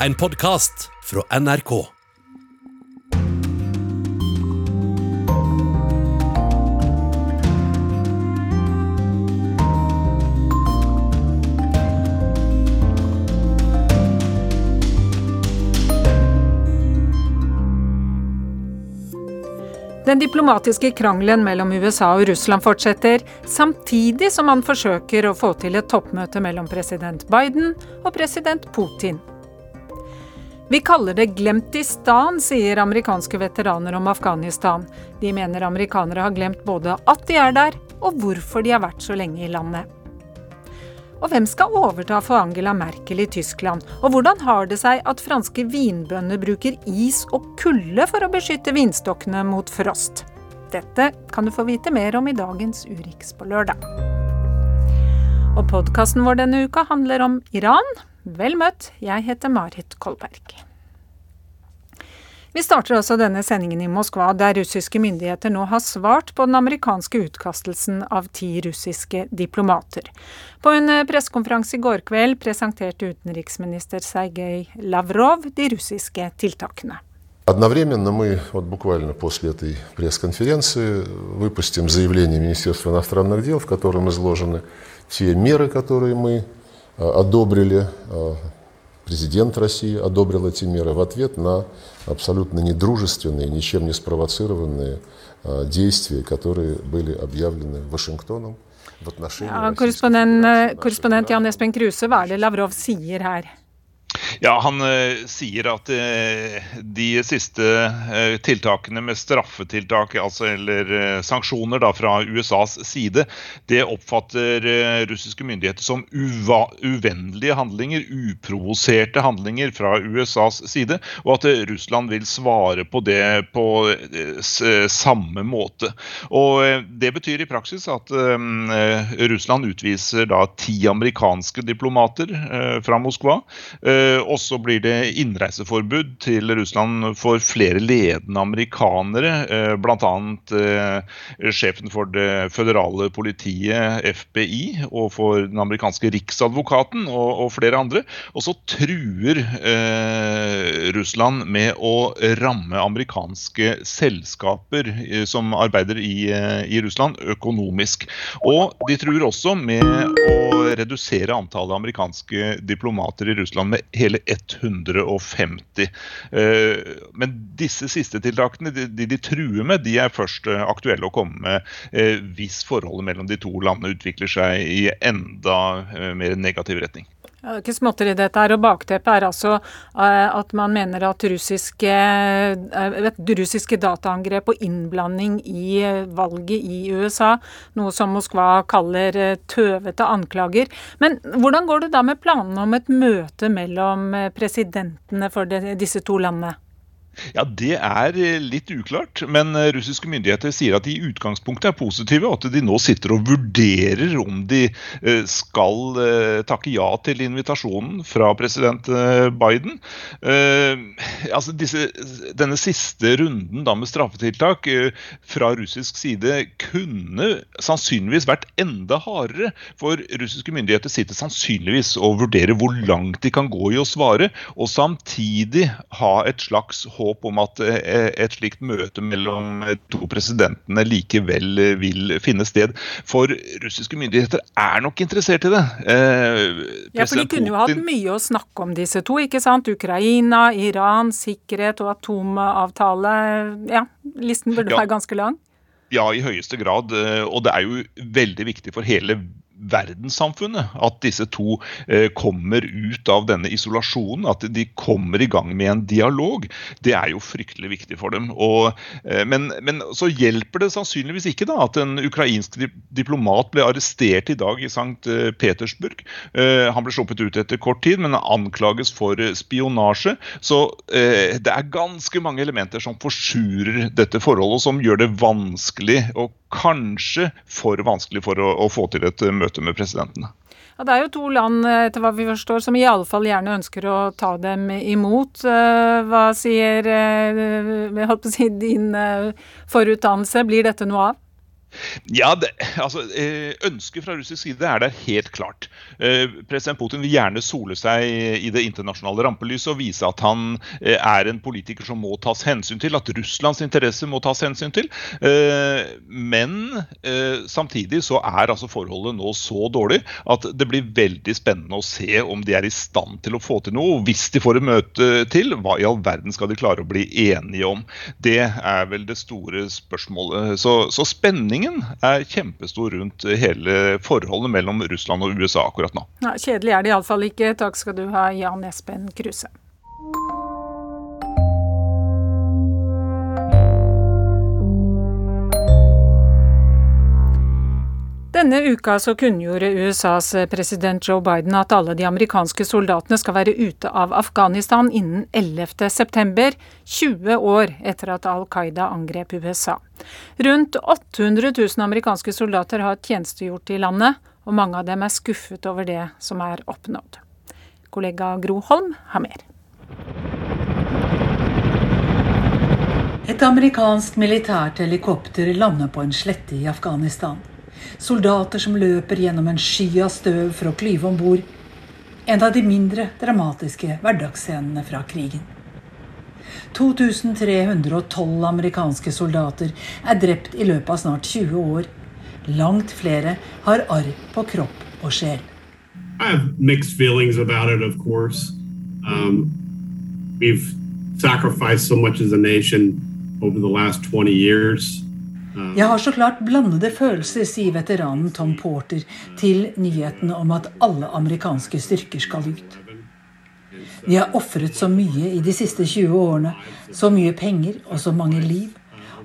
en podkast fra NRK. Den diplomatiske krangelen mellom USA og Russland fortsetter, samtidig som man forsøker å få til et toppmøte mellom president Biden og president Putin. Vi kaller det glemt i stan, sier amerikanske veteraner om Afghanistan. De mener amerikanere har glemt både at de er der, og hvorfor de har vært så lenge i landet. Og hvem skal overta for Angela Merkel i Tyskland? Og hvordan har det seg at franske vinbønder bruker is og kulde for å beskytte vinstokkene mot frost? Dette kan du få vite mer om i dagens Urix på lørdag. Og podkasten vår denne uka handler om Iran. Vel møtt, jeg heter Marit Kolberg. Vi starter også denne sendingen i Moskva, der russiske myndigheter nå har svart på den amerikanske utkastelsen av ti russiske diplomater. På en eh, pressekonferanse i går kveld presenterte utenriksminister Sergej Lavrov de russiske tiltakene. Одновременно мы вот буквально после этой пресс-конференции выпустим заявление Министерства иностранных дел, в котором изложены те меры, которые мы одобрили Президент России одобрил эти меры в ответ на абсолютно недружественные, ничем не спровоцированные действия, которые были объявлены Вашингтоном в отношении ja, korrespondent, korrespondent Jan Espen Kruse, hva er det Lavrov sier her? Ja, Han uh, sier at uh, de siste uh, tiltakene med straffetiltak, altså, eller sanksjoner da, fra USAs side, det oppfatter russiske myndigheter som uvennlige handlinger, uprovoserte handlinger fra USAs side, og at Russland vil svare på det på samme måte. Og Det betyr i praksis at Russland utviser da ti amerikanske diplomater fra Moskva. Og så blir det innreiseforbud til Russland for flere ledende amerikanere, eh, bl.a. Eh, sjefen for det føderale politiet, FBI, og for den amerikanske riksadvokaten og, og flere andre. Og så truer eh, Russland med å ramme amerikanske selskaper eh, som arbeider i, eh, i Russland, økonomisk. Og de truer også med å redusere antallet amerikanske diplomater i Russland med hele 150. Eh, men disse siste tiltakene de, de truer med, de er først eh, aktuelle å komme med eh, hvis forholdet mellom de to landene utvikler seg i enda mer negativ retning. Det er ikke småtteri dette her, og Bakteppet er altså at man mener at russiske, russiske dataangrep og innblanding i valget i USA, noe som Moskva kaller tøvete anklager. Men hvordan går det da med planene om et møte mellom presidentene for disse to landene? Ja, Det er eh, litt uklart, men eh, russiske myndigheter sier at de i utgangspunktet er positive, og at de nå sitter og vurderer om de eh, skal takke ja til invitasjonen fra president Biden. Altså disse, denne siste runden da med straffetiltak fra russisk side kunne sannsynligvis vært enda hardere, for russiske myndigheter sitter sannsynligvis og vurderer hvor langt de kan gå i å svare, og samtidig ha et slags håp håp om at eh, et slikt møte mellom to presidentene likevel eh, vil finne sted. For russiske myndigheter er nok interessert i det. Eh, ja, for De kunne jo hatt mye å snakke om disse to, ikke sant? Ukraina, Iran, sikkerhet og atomavtale. Ja, listen burde ja. være ganske lang. Ja, i høyeste grad. Og det er jo veldig viktig for hele verdenssamfunnet. At disse to eh, kommer ut av denne isolasjonen, at de kommer i gang med en dialog. Det er jo fryktelig viktig for dem. Og, eh, men, men, så hjelper det sannsynligvis ikke da, at en ukrainsk diplomat ble arrestert i dag i St. Eh, Petersburg. Han ble sluppet ut etter kort tid, men anklages for spionasje. Så det er ganske mange elementer som forsurer dette forholdet, som gjør det vanskelig og kanskje for vanskelig for å, å få til et møte møte med presidentene. Ja, det er jo to land etter hva vi forstår, som i alle fall gjerne ønsker å ta dem imot. Eh, hva sier eh, si, din eh, forutdannelse? Blir dette noe av? Ja, det, altså, eh, Ønsket fra russisk side er der helt klart. Eh, president Putin vil gjerne sole seg i det internasjonale rampelyset og vise at han eh, er en politiker som må tas hensyn til, at Russlands interesser må tas hensyn til. Men samtidig så er altså forholdet nå så dårlig at det blir veldig spennende å se om de er i stand til å få til noe. Hvis de får et møte til, hva i all verden skal de klare å bli enige om? Det er vel det store spørsmålet. Så, så spenningen spenningen er kjempestor rundt hele forholdet mellom Russland og USA akkurat nå. Ja, kjedelig er det iallfall ikke. Takk skal du ha, Jan Espen Kruse. Denne uka så kunngjorde USAs president Joe Biden at alle de amerikanske soldatene skal være ute av Afghanistan innen 11.9, 20 år etter at Al Qaida angrep USA. Rundt 800 000 amerikanske soldater har tjenestegjort i landet, og mange av dem er skuffet over det som er oppnådd. Kollega Gro Holm har mer. Et amerikansk militært helikopter lander på en slette i Afghanistan soldater som løper gjennom en sky av støv for å klyve om bord. En av de mindre dramatiske hverdagsscenene fra krigen. 2312 amerikanske soldater er drept i løpet av snart 20 år. Langt flere har arr på kropp og sjel. I have mixed feelings about it, of course. Um, we've sacrificed so much as a nation over the last 20 years. Jeg har så klart blandede følelser, sier veteranen Tom Porter til nyheten om at alle amerikanske styrker skal ut. Vi har ofret så mye i de siste 20 årene. Så mye penger og så mange liv.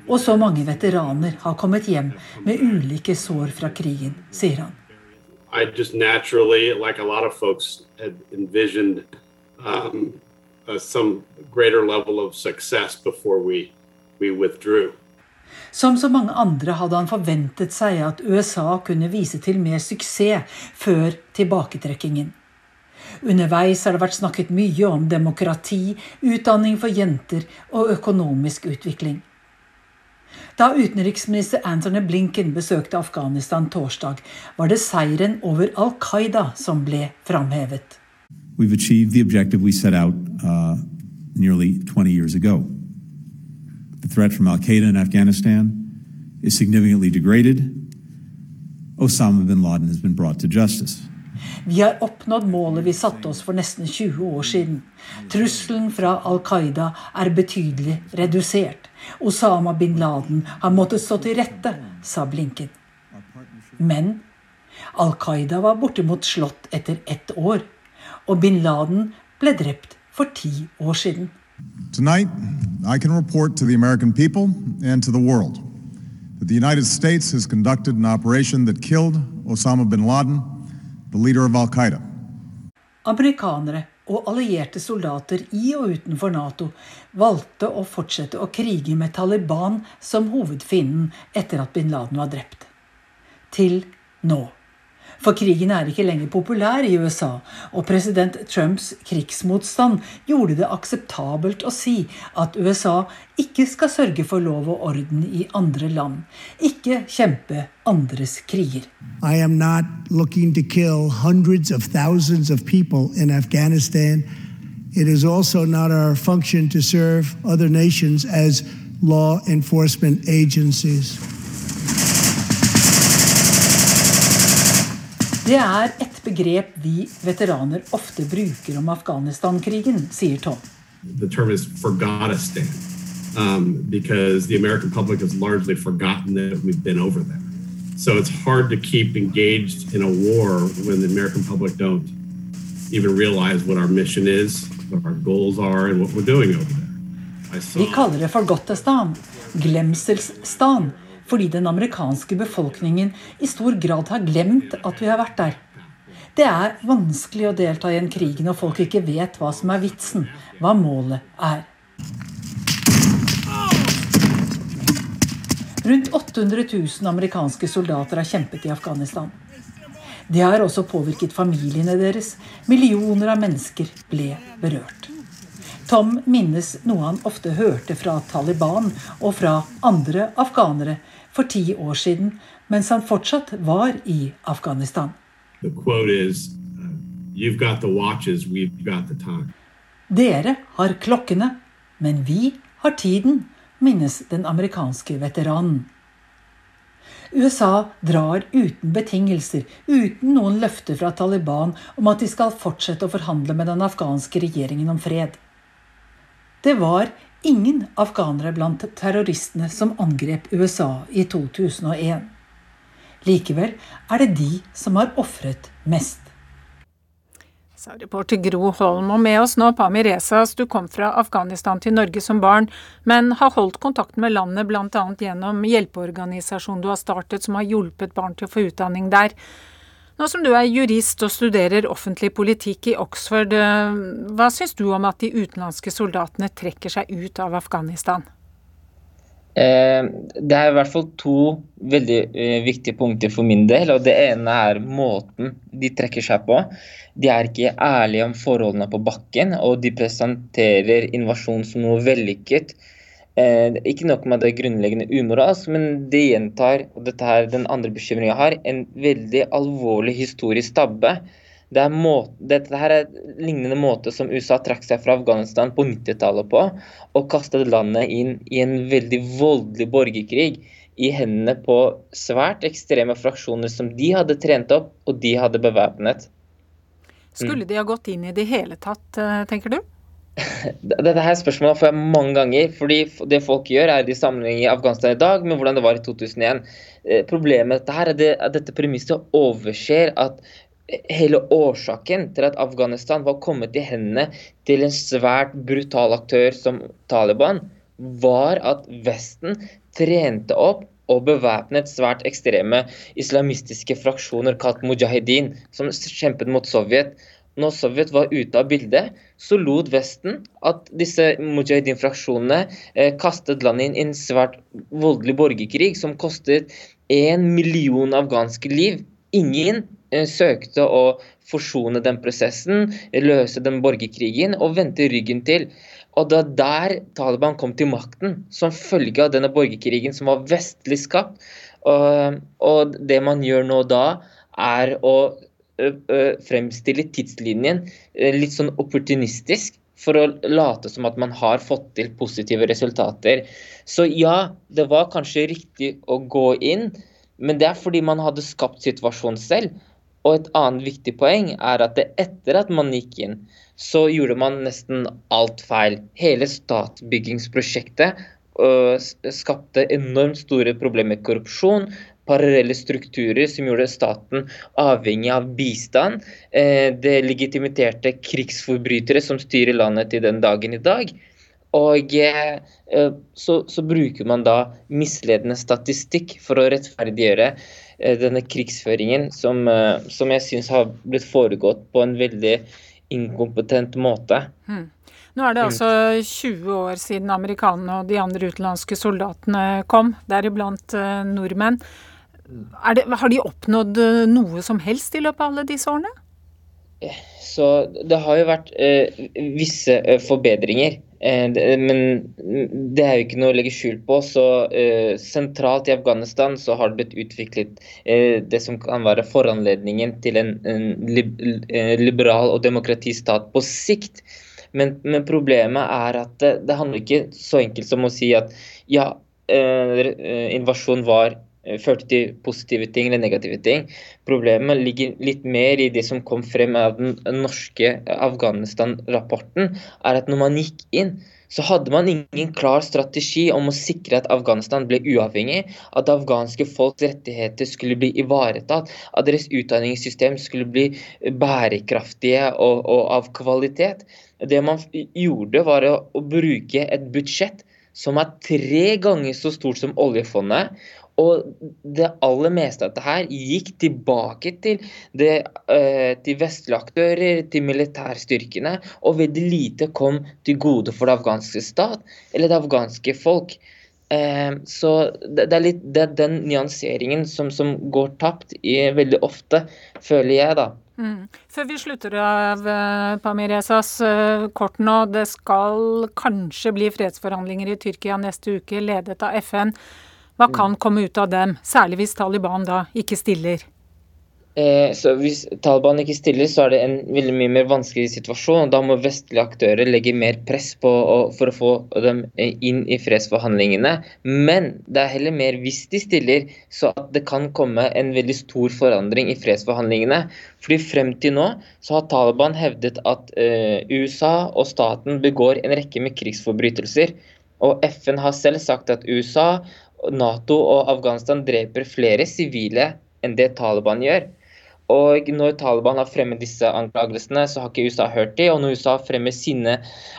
Og så mange veteraner har kommet hjem med ulike sår fra krigen, sier han. I just naturally, like a lot of folks, had envisioned um, uh, some greater level of success before we, we withdrew. Som så mange andre hadde han forventet seg at USA kunne vise til mer suksess før tilbaketrekkingen. Underveis har det vært snakket mye om demokrati, utdanning for jenter og økonomisk utvikling. Da utenriksminister Anthony Blinken besøkte Afghanistan torsdag, var det seieren over Al Qaida som ble framhevet. We've achieved the objective we set out uh, nearly 20 years ago. Threat from Al Qaeda in Afghanistan is significantly degraded. Osama bin Laden has been brought to justice. Vi har oppnådd målet vi satte oss for nesten 20 år siden. Trusselen fra Al Qaida er betydelig redusert. Osama bin Laden har måttet stå til rette, sa Blinken. Men Al Qaida var bortimot slått etter ett år. Og bin Laden ble drept for ti år siden. Tonight, I can report to the American people and to the world that the United States has conducted an operation that killed Osama bin Laden, the leader of Al Qaida. Amerikanere og allierte soldater i og utenfor Nato valgte å fortsette å krige med Taliban som hovedfienden etter at bin Laden var drept. Til nå. For krigen er ikke lenger populær i USA, og president Trumps krigsmotstand gjorde det akseptabelt å si at USA ikke skal sørge for lov og orden i andre land, ikke kjempe andres kriger. I am not looking to kill hundreds of thousands of people in Afghanistan. It is also not our function to serve other nations as law enforcement agencies. Det er et begrep vi veteraner ofte bruker om Afghanistan-krigen, sier Tom. The term is Forgotistan, um, because the American public has largely forgotten that we've been over there. So it's hard to keep engaged in a war when the American public don't even realize what our mission is, what our goals are, and what we're doing over there. Vi kaller det Forgottestan, glemselsstan, fordi den amerikanske befolkningen i stor grad har glemt at vi har vært der. Det er vanskelig å delta i en krig når folk ikke vet hva som er vitsen, hva målet er. Rundt 800 000 amerikanske soldater har kjempet i Afghanistan. Det har også påvirket familiene deres. Millioner av mennesker ble berørt. Tom minnes noe han ofte hørte fra Taliban og fra andre afghanere for ti år siden, mens han fortsatt var i Afghanistan. Is, uh, Dere har klokkene, men vi har tiden, minnes den amerikanske veteranen. USA drar uten betingelser, uten noen løfter fra Taliban om at de skal fortsette å forhandle med den afghanske regjeringen om fred. Det var ingen afghanere blant terroristene som angrep USA i 2001. Likevel er det de som har ofret mest. Sa reporter Gro Holm. Og med oss nå, Pamir Rezas, du kom fra Afghanistan til Norge som barn, men har holdt kontakten med landet bl.a. gjennom hjelpeorganisasjonen du har startet, som har hjulpet barn til å få utdanning der. Nå som du er jurist og studerer offentlig politikk i Oxford, eh, hva syns du om at de utenlandske soldatene trekker seg ut av Afghanistan? Eh, det er i hvert fall to veldig eh, viktige punkter for min del. og Det ene er måten de trekker seg på. De er ikke ærlige om forholdene på bakken, og de presenterer invasjon som noe vellykket. Eh, ikke nok med det grunnleggende umoralsk, men det gjentar, og dette er den andre bekymringen jeg har, en veldig alvorlig historisk tabbe det måte, dette her er lignende måte som USA trakk seg fra Afghanistan på 90-tallet på, og kastet landet inn i en veldig voldelig borgerkrig i hendene på svært ekstreme fraksjoner som de hadde trent opp, og de hadde bevæpnet. Skulle de ha gått inn i det hele tatt, eh, tenker du? Dette her spørsmålet får jeg mange ganger. fordi Det folk gjør, er de sammenligner Afghanistan i dag med hvordan det var i 2001. Eh, problemet med dette her er at dette premisset overser at hele årsaken til at Afghanistan var kommet i hendene til en svært brutal aktør som Taliban, var at Vesten trente opp og bevæpnet svært ekstreme islamistiske fraksjoner kalt mujahedin, som kjempet mot Sovjet. Når Sovjet var ute av bildet, så lot Vesten at disse mujahedin-fraksjonene eh, kastet landet inn i en svært voldelig borgerkrig som kostet én million afghanske liv. Ingen Eh, søkte å forsone den prosessen, løse den borgerkrigen og vende ryggen til. Og det var der Taliban kom til makten, som følge av denne borgerkrigen som var vestlig skapt. Og, og det man gjør nå da, er å fremstille tidslinjen litt sånn opportunistisk for å late som at man har fått til positive resultater. Så ja, det var kanskje riktig å gå inn, men det er fordi man hadde skapt situasjonen selv. Og et annet viktig poeng er at etter at man gikk inn, så gjorde man nesten alt feil. Hele statsbyggingsprosjektet øh, skapte enormt store problemer med korrupsjon, parallelle strukturer som gjorde staten avhengig av bistand. Eh, det legitimiterte krigsforbrytere som styrer landet til den dagen i dag. Og eh, så, så bruker man da misledende statistikk for å rettferdiggjøre Eh, denne krigsføringen som, eh, som jeg syns har blitt foregått på en veldig inkompetent måte. Hmm. Nå er det altså 20 år siden amerikanerne og de andre utenlandske soldatene kom, deriblant nordmenn. Det, har de oppnådd noe som helst i løpet av alle disse årene? Så det har jo vært eh, visse uh, forbedringer. Eh, men det er jo ikke noe å legge skjul på. så eh, Sentralt i Afghanistan så har det blitt utviklet eh, det som kan være foranledningen til en, en liberal og demokratistat på sikt. Men, men, problemet er at det, det handler ikke så enkelt som å si at ja, invasjon var Eh, førte til positive ting eller negative ting. Problemet ligger litt mer i det som kom frem av den norske Afghanistan-rapporten, er at når man gikk inn, så hadde man ingen klar strategi om å sikre at Afghanistan ble uavhengig, at afghanske folks rettigheter skulle bli ivaretatt, at deres utdanningssystem skulle bli bærekraftige og, og av kvalitet. Det man gjorde, var å, å bruke et budsjett som er tre ganger så stort som oljefondet, og det aller meste av dette her gikk tilbake til, det, uh, til vestlige aktører, til militærstyrkene, og veldig lite kom til gode for det afghanske stat eller det afghanske folk. Uh, så det, det, er litt det er den nyanseringen som, som går tapt i, veldig ofte, føler jeg, da. Mm. Før vi slutter av, eh, Pamir Esas, kort nå. Det skal kanskje bli fredsforhandlinger i Tyrkia neste uke, ledet av FN. Hva kan komme ut av dem, særlig hvis Taliban da ikke stiller? Eh, så Hvis Taliban ikke stiller, så er det en veldig mye mer vanskelig situasjon. og Da må vestlige aktører legge mer press på for å få dem eh, inn i fredsforhandlingene. Men det er heller mer hvis de stiller, så at det kan komme en veldig stor forandring i fredsforhandlingene. Fordi frem til nå så har Taliban hevdet at uh, USA og staten begår en rekke med krigsforbrytelser. Og FN har selv sagt at USA, Nato og Afghanistan dreper flere sivile enn det Taliban gjør. Og når Taliban har fremmet disse anklagelsene, så har ikke USA hørt dem. og når USA fremmer sine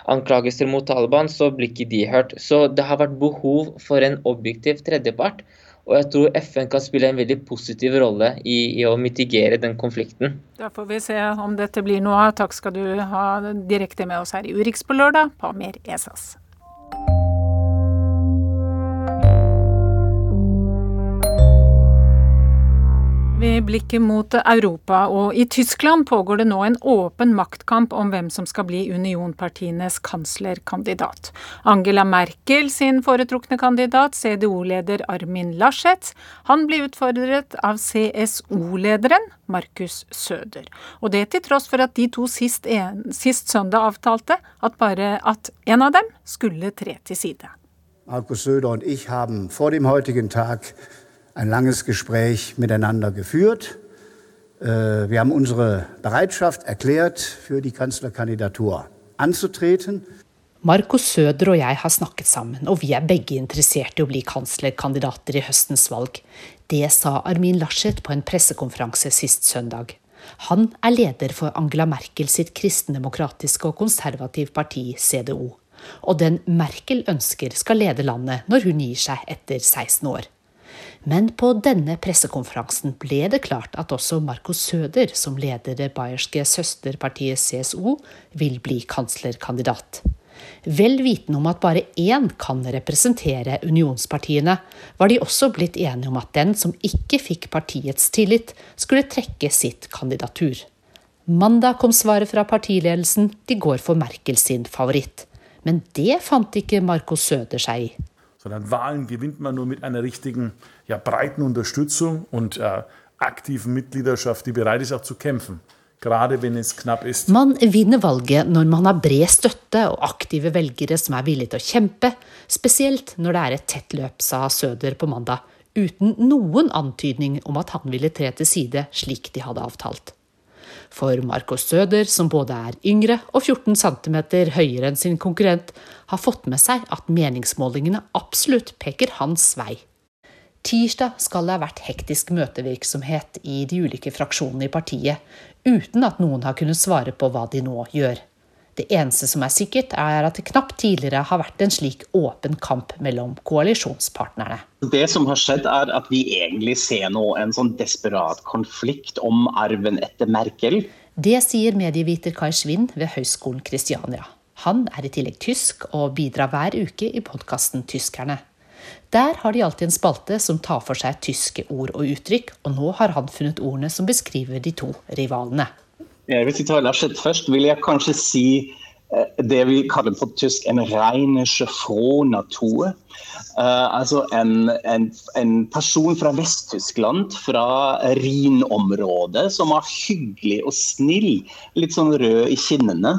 anklagelser mot Taliban, så blir ikke de hørt. Så det har vært behov for en objektiv tredjepart. Og jeg tror FN kan spille en veldig positiv rolle i, i, å mitigere den konflikten. Da får vi se om dette blir noe av. Takk skal du ha direkte med oss her i Urix på lørdag, på Mer Esas. Vi blikket mot Europa, og i Tyskland pågår det nå en åpen maktkamp om hvem som skal bli unionpartienes kanslerkandidat. Angela Merkel sin foretrukne kandidat, CDO-leder Armin Laschet, han blir utfordret av CSO-lederen Markus Søder. Og det til tross for at de to sist, en, sist søndag avtalte at bare at en av dem skulle tre til side. Markus Søder og jeg har for dem heutigen Tag ein langes Gespräch miteinander geführt. Äh, wir haben unsere Bereitschaft erklärt, für die Kanzlerkandidatur anzutreten. Markus Søder og jeg har snakket sammen, og vi er begge interessert i å bli kanslerkandidater i høstens valg. Det sa Armin Laschet på en pressekonferanse sist søndag. Han er leder for Angela Merkel sitt kristendemokratiske og konservativ parti, CDO. Og den Merkel ønsker skal lede landet når hun gir seg etter 16 år. Men på denne pressekonferansen ble det klart at også Marco Søder, som leder det bayerske søsterpartiet CSO, vil bli kanslerkandidat. Vel vitende om at bare én kan representere unionspartiene, var de også blitt enige om at den som ikke fikk partiets tillit, skulle trekke sitt kandidatur. Mandag kom svaret fra partiledelsen, de går for Merkel sin favoritt. Men det fant ikke Marco Søder seg i. Sondern Wahlen gewinnt man nur mit einer richtigen ja, breiten Unterstützung und äh, aktiven Mitgliedschaft, die bereit ist auch zu kämpfen. Man vinner valget når man har bred støtte og aktive velgere som er villige til å kjempe, spesielt når det er et tett løp, sa Søder på mandag, uten noen antydning om at han ville tre til side slik de hadde avtalt. For Marcos Søder, som både er yngre og 14 cm høyere enn sin konkurrent, har fått med seg at meningsmålingene absolutt peker hans vei. Tirsdag skal det ha vært hektisk møtevirksomhet i de ulike fraksjonene i partiet, uten at noen har kunnet svare på hva de nå gjør. Det eneste som er sikkert, er at det knapt tidligere har vært en slik åpen kamp mellom koalisjonspartnerne. Det som har skjedd, er at vi egentlig ser nå en sånn desperat konflikt om arven etter Merkel. Det sier medieviter Kai Schwind ved Høgskolen Kristiania. Han er i tillegg tysk og bidrar hver uke i podkasten Tyskerne. Der har de alltid en spalte som tar for seg tyske ord og uttrykk, og nå har han funnet ordene som beskriver de to rivalene. Hvis vi tar Laschet først, vil jeg kanskje si Eh, det vi kaller på tysk en reine Froh-natur. Uh, altså en, en, en, person fra Vest-Tyskland, fra Rhin-området, som er hyggelig og snill. Litt sånn rød i kinnene.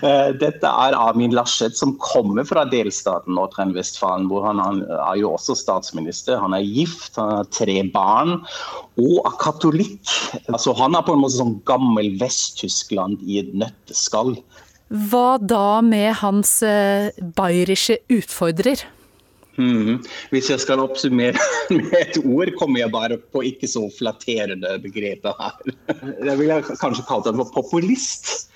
uh, dette er Amin Laschet, som kommer fra delstaten Nordrhein-Westfalen, hvor han, han, er jo også statsminister. Han er gift, han har tre barn og er katolikk. Altså, han er på en måte sånn gammel Vest-Tyskland i et nøtteskall. Hva da med hans eh, bayerische utfordrer? Mm. Hvis jeg skal oppsummere med et ord, kommer jeg bare på ikke så flatterende begrepet her. Jeg ville kanskje kalt ham for populist.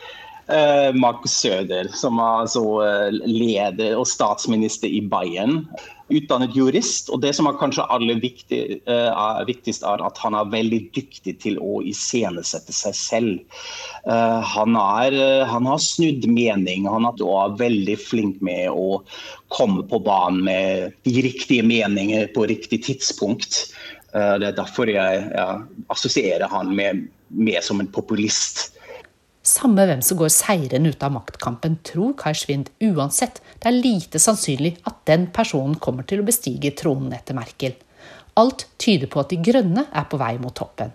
Uh, Markus Søder, som er altså uh, leder og statsminister i Bayern utdannet jurist, og det som er kanskje aller viktig, uh, viktigst, er at han er veldig dyktig til å iscenesette seg selv. Uh, han, er, han, har snudd mening, han er veldig flink med å komme på banen med de riktige meninger på riktig tidspunkt. det er derfor jeg, jeg assosierer han med, med som en populist. Samme hvem som går seirende ut av maktkampen, tror Kai Schwind uansett det er lite sannsynlig at den personen kommer til å bestige tronen etter Merkel. Alt tyder på at De grønne er på vei mot toppen.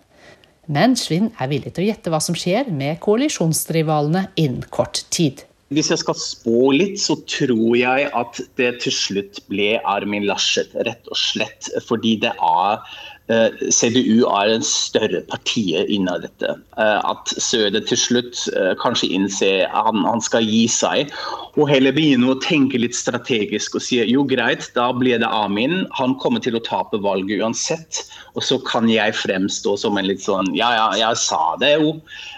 Men Schwind er villig til å gjette hva som skjer med koalisjonsrivalene innen kort tid. Hvis jeg skal spå litt, så tror jeg at det til slutt ble Armin Laschet, rett og slett. Fordi det er CDU er en større partiet innen dette. Eh, at Søde til slutt eh, kanskje innser at han, han, skal gi seg, og heller begynne å tenke litt strategisk og si jo greit, da blir det Amin. Han kommer til å tape valget uansett, og så kan jeg fremstå som en litt sånn ja, ja, jeg sa det jo.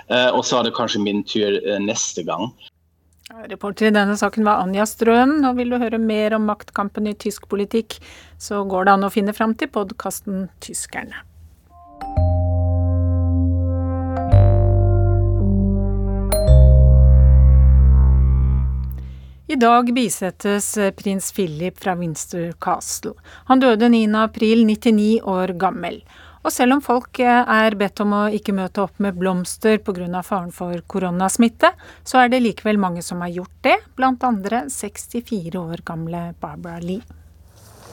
Og så er det kanskje min tur neste gang. Reporter i denne saken var Anja Strøen, og vil du høre mer om maktkampen i tysk politikk, så går det an å finne fram til podkasten Tyskerne. I dag bisettes prins Philip fra Winster Castle. Han døde 9.4, 99 år gammel. Og selv om folk eh, er bedt om å ikke møte opp med blomster pga. faren for koronasmitte, så er det likevel mange som har gjort det, bl.a. 64 år gamle Barbara Lee.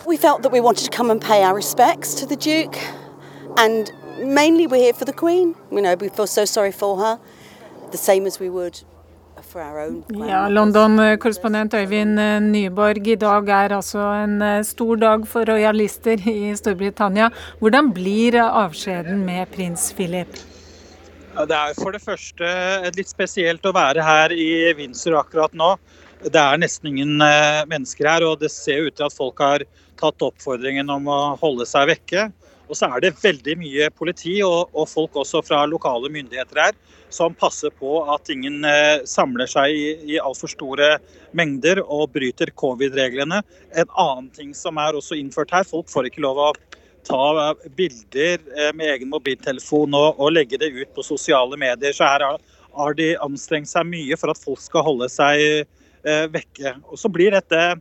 We felt that we wanted to come and pay our respects to the Duke, and mainly we're here for the Queen. You know, we feel so sorry for her, the same as we would ja, London-korrespondent Øyvind eh, Nyborg, i dag er altså en eh, stor dag for royalister i Storbritannia. Hvordan blir avskjeden med prins Philip? Det er for det første litt spesielt å være her i Windsor akkurat nå. Det er nesten ingen eh, mennesker her, og det ser ut til at folk har tatt oppfordringen om å holde seg vekke. Og så er det veldig mye politi og, og folk også fra lokale myndigheter her som passer på at ingen eh, samler seg i, i altfor store mengder og bryter covid-reglene. En annen ting som er også innført her, folk får ikke lov å ta bilder eh, med egen mobiltelefon og, og legge det ut på sosiale medier. Så her har, de anstrengt seg mye for at folk skal holde seg eh, vekke. Og så blir dette eh,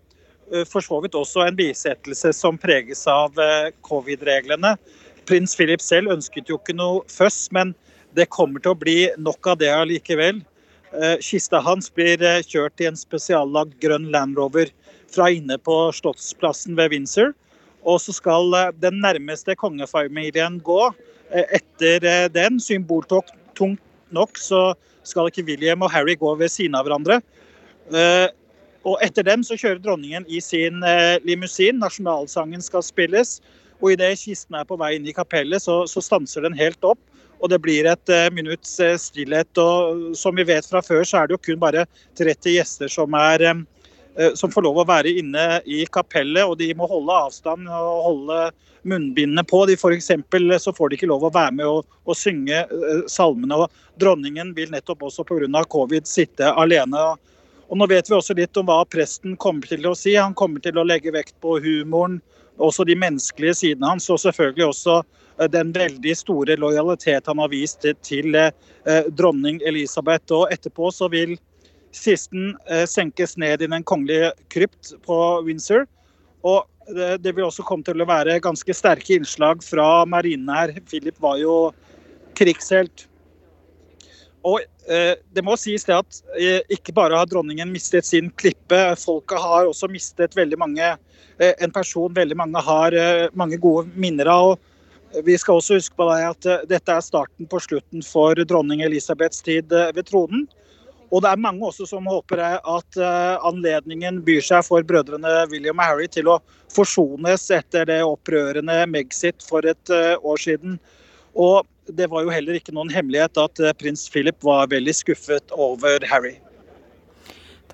for så vidt også en bisettelse som preges av eh, covid-reglene. Prins Philip selv ønsket jo ikke noe føss, men det kommer til å bli nok av det allikevel. Eh, kista hans blir eh, kjørt i en spesiallagd grønn Land Rover fra inne på Slottsplassen ved Windsor. Og så skal eh, den nærmeste kongefamilien gå. Etter den, symboltungt nok, så skal ikke William og Harry gå ved siden av hverandre. Og etter dem så kjører dronningen i sin limousin. Nasjonalsangen skal spilles. Og idet kisten er på vei inn i kapellet, så, så stanser den helt opp og det blir et uh, minutts uh, stillhet. og Som vi vet fra før, så er det jo kun bare 30 gjester som, er, uh, som får lov å være inne i kapellet. og De må holde avstand og holde munnbindene på. De for eksempel, så får de ikke lov å være med og, og synge salmene. og Dronningen vil nettopp også pga. covid sitte alene. Og Nå vet vi også litt om hva presten kommer til å si. Han kommer til å legge vekt på humoren, også de menneskelige sidene hans, og selvfølgelig også Eh, den veldig store lojalitet han har vist til eh, dronning Elisabeth. Og etterpå så vil kisten eh, senkes ned i den kongelige krypt på Windsor. Og det vil også komme til å være ganske sterke innslag fra marinen her. Philip var jo krigshelt. Og det må sies det at ikke bare har dronningen mistet sin klippe, folket har også mistet veldig mange, en person veldig mange har mange gode minner av. og vi skal også huske på at eh, dette er starten på slutten for dronning Elisabeths tid eh, ved tronen. Og det er mange også som håper at eh, anledningen byr seg for brødrene William og Harry til å forsones etter det opprørende Megxit for et år siden. Og det var jo heller ikke noen hemmelighet at prins Philip var veldig skuffet over Harry.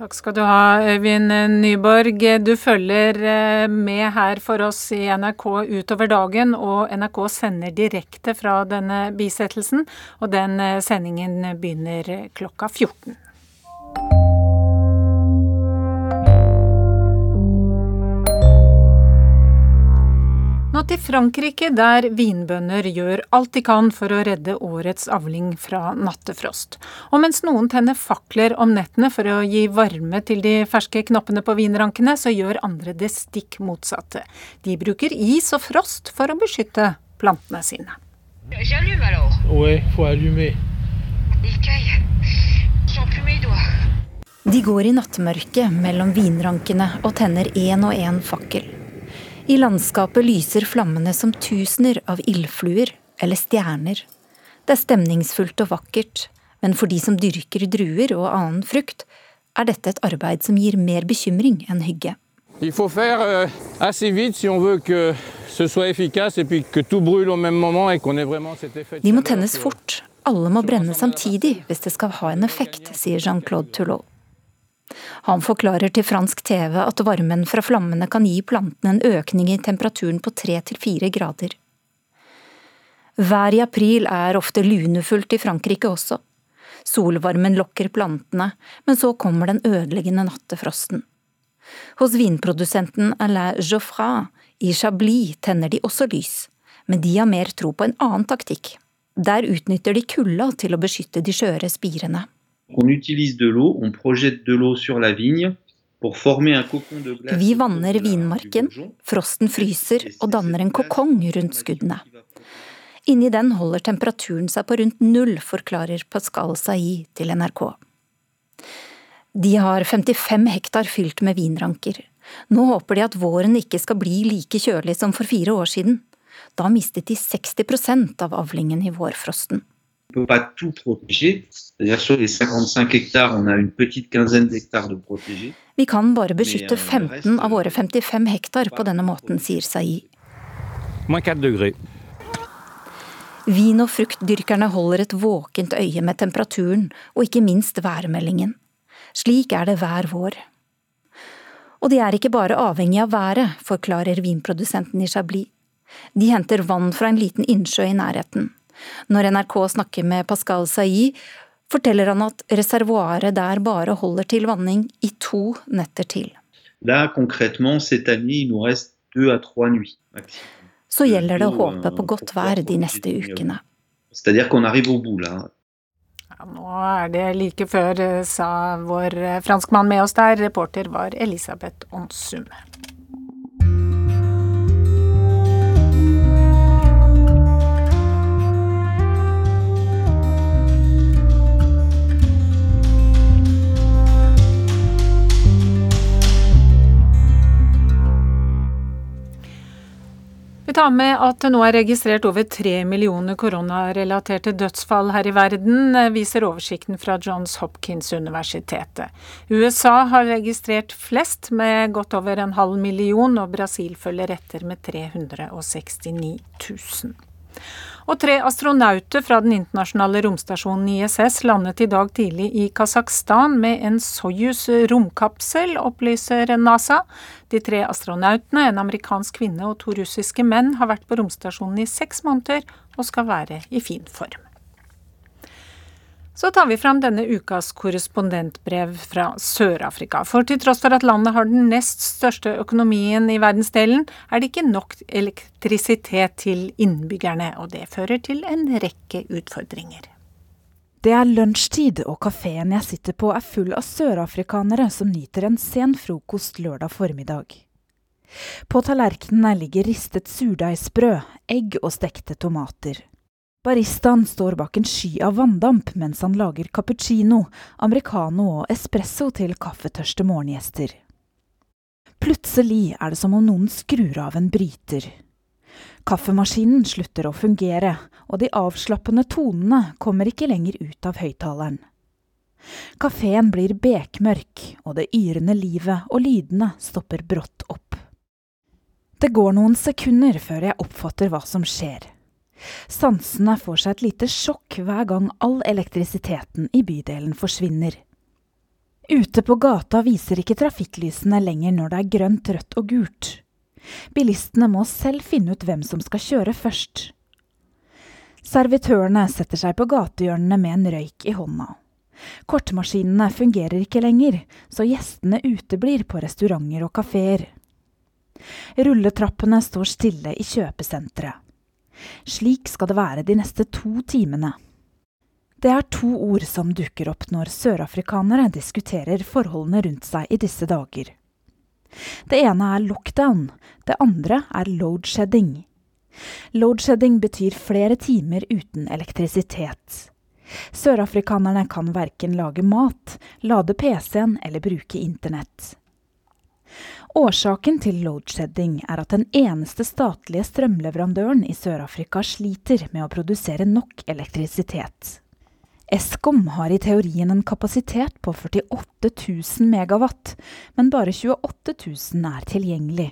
Takk skal du ha, Øyvind Nyborg. Du følger eh, med her for oss i NRK utover dagen, og NRK sender direkte fra denne bisettelsen. Og den eh, sendingen begynner klokka 14. Nå til Frankrike, der vinbønder gjør alt de kan for å redde årets avling fra nattefrost. Og mens noen tenner fakler om nettene for å gi varme til de ferske knoppene på vinrankene, så gjør andre det stikk motsatte. De bruker is og frost for å beskytte plantene sine. J'allume alors. Ouais, faut allumer. De går i nattmørket mellom vinrankene og tenner én og én fakkel. I landskapet lyser flammene som tusener av ildfluer eller stjerner. Det er stemningsfullt og vakkert, men for de som dyrker druer og annen frukt, er dette et arbeid som gir mer bekymring enn hygge. Il faut faire euh, assez vite si on veut que ce soit efficace et puis que tout brûle au même moment et qu'on ait vraiment cet effet. De må tennes fort. Alle må brenne samtidig hvis det skal ha en effekt, sier Jean-Claude Toulot. Han forklarer til fransk TV at varmen fra flammene kan gi plantene en økning i temperaturen på tre til fire grader. Vær i april er ofte lunefullt i Frankrike også. Solvarmen lokker plantene, men så kommer den ødeleggende nattefrosten. Hos vinprodusenten Alain Geoffrat i Chablis tenner de også lys, men de har mer tro på en annen taktikk. Der utnytter de kulda til å beskytte de skjøre spirene. Vi vanner vinmarken, frosten fryser og danner en kokong rundt skuddene. Inni den holder temperaturen seg på rundt null, forklarer Pascal Sailly til NRK. De har 55 hektar fylt med vinranker. Nå håper de at våren ikke skal bli like kjølig som for fire år siden. Da mistet de 60% av avlingen i vårfrosten. Vi kan bare beskytte 15 av våre 55 hektar på denne måten, sier Sai. Vin- og fruktdyrkerne holder et våkent øye med temperaturen, og ikke minst værmeldingen. Slik er det hver vår. Og de er ikke bare avhengig av været, forklarer vinprodusenten i Chablis. De henter vann fra en liten innsjø i nærheten. Når NRK snakker med Pascal Sailly, forteller han at reservoaret der bare holder til vanning i to netter til. Så gjelder det å håpe på godt vær de neste ukene. Ja, nå er det like før, eh, sa vår eh, franskmann med oss der. Reporter var Elisabeth Onsum. Vi tar med at det nå er registrert over tre millioner koronarelaterte dødsfall her i verden, viser oversikten fra Johns Hopkins-universitetet. USA har registrert flest, med godt over en halv million, og Brasil følger etter med 369 000. Og tre astronauter fra den internasjonale romstasjonen ISS landet i dag tidlig i Kasakhstan med en Soyuz romkapsel, opplyser NASA. De tre astronautene, en amerikansk kvinne og to russiske menn, har vært på romstasjonen i seks måneder og skal være i fin form. Så tar vi fram denne ukas korrespondentbrev fra Sør-Afrika. For til tross for at landet har den nest største økonomien i verdensdelen, er det ikke nok elektrisitet til innbyggerne, og det fører til en rekke utfordringer. Det er lunsjtid, og kafeen jeg sitter på er full av sørafrikanere som nyter en sen frokost lørdag formiddag. På tallerkenene ligger ristet surdeigsbrød, egg og stekte tomater. Baristaen står bak en sky av vanndamp mens han lager cappuccino, americano og espresso til kaffetørste morgengjester. Plutselig er det som om noen skrur av en bryter. Kaffemaskinen slutter å fungere, og de avslappende tonene kommer ikke lenger ut av høyttaleren. Kafeen blir bekmørk, og det yrende livet og lydene stopper brått opp. Det går noen sekunder før jeg oppfatter hva som skjer. Sansene får seg et lite sjokk hver gang all elektrisiteten i bydelen forsvinner. Ute på gata viser ikke trafikklysene lenger når det er grønt, rødt og gult. Bilistene må selv finne ut hvem som skal kjøre først. Servitørene setter seg på gatehjørnene med en røyk i hånda. Kortmaskinene fungerer ikke lenger, så gjestene uteblir på restauranter og kafeer. Rulletrappene står stille i kjøpesenteret. Slik skal det være de neste to timene. Det er to ord som dukker opp når sørafrikanere diskuterer forholdene rundt seg i disse dager. Det ene er lockdown, det andre er loadshedding. Loadshedding betyr flere timer uten elektrisitet. Sørafrikanerne kan verken lage mat, lade PC-en eller bruke internett. Årsaken til loadshedding er at den eneste statlige strømleverandøren i Sør-Afrika sliter med å produsere nok elektrisitet. Eskom har i teorien en kapasitet på 48 000 megawatt, men bare 28 000 er tilgjengelig.